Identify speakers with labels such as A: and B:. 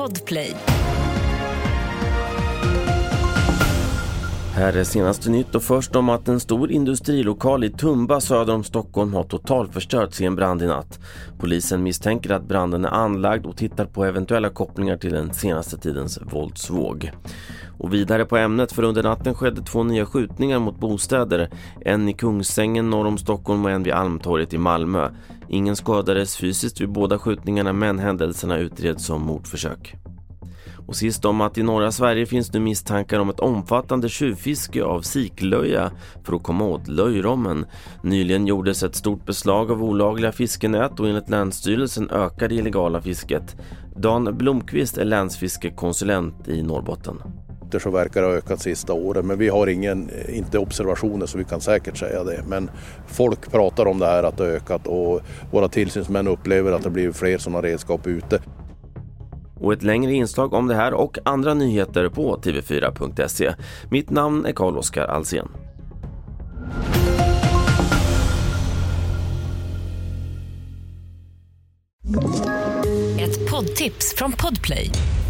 A: Podplay.
B: Här är senaste nytt och först om att en stor industrilokal i Tumba söder om Stockholm har totalförstörts i en brand i natt. Polisen misstänker att branden är anlagd och tittar på eventuella kopplingar till den senaste tidens våldsvåg. Och vidare på ämnet, för under natten skedde två nya skjutningar mot bostäder. En i Kungsängen norr om Stockholm och en vid Almtorget i Malmö. Ingen skadades fysiskt vid båda skjutningarna men händelserna utreds som mordförsök. Och sist om att i norra Sverige finns nu misstankar om ett omfattande tjuvfiske av siklöja för att komma åt löjrommen. Nyligen gjordes ett stort beslag av olagliga fiskenät och enligt Länsstyrelsen ökar det illegala fisket. Dan Blomqvist är länsfiskekonsulent i Norrbotten
C: så verkar det ha ökat sista åren men vi har ingen, inte observationer så vi kan säkert säga det. Men folk pratar om det här att det har ökat och våra tillsynsmän upplever att det blivit fler sådana redskap ute.
B: Och ett längre inslag om det här och andra nyheter på tv4.se. Mitt namn är Carl-Oskar Alsen.
A: Ett poddtips från Podplay.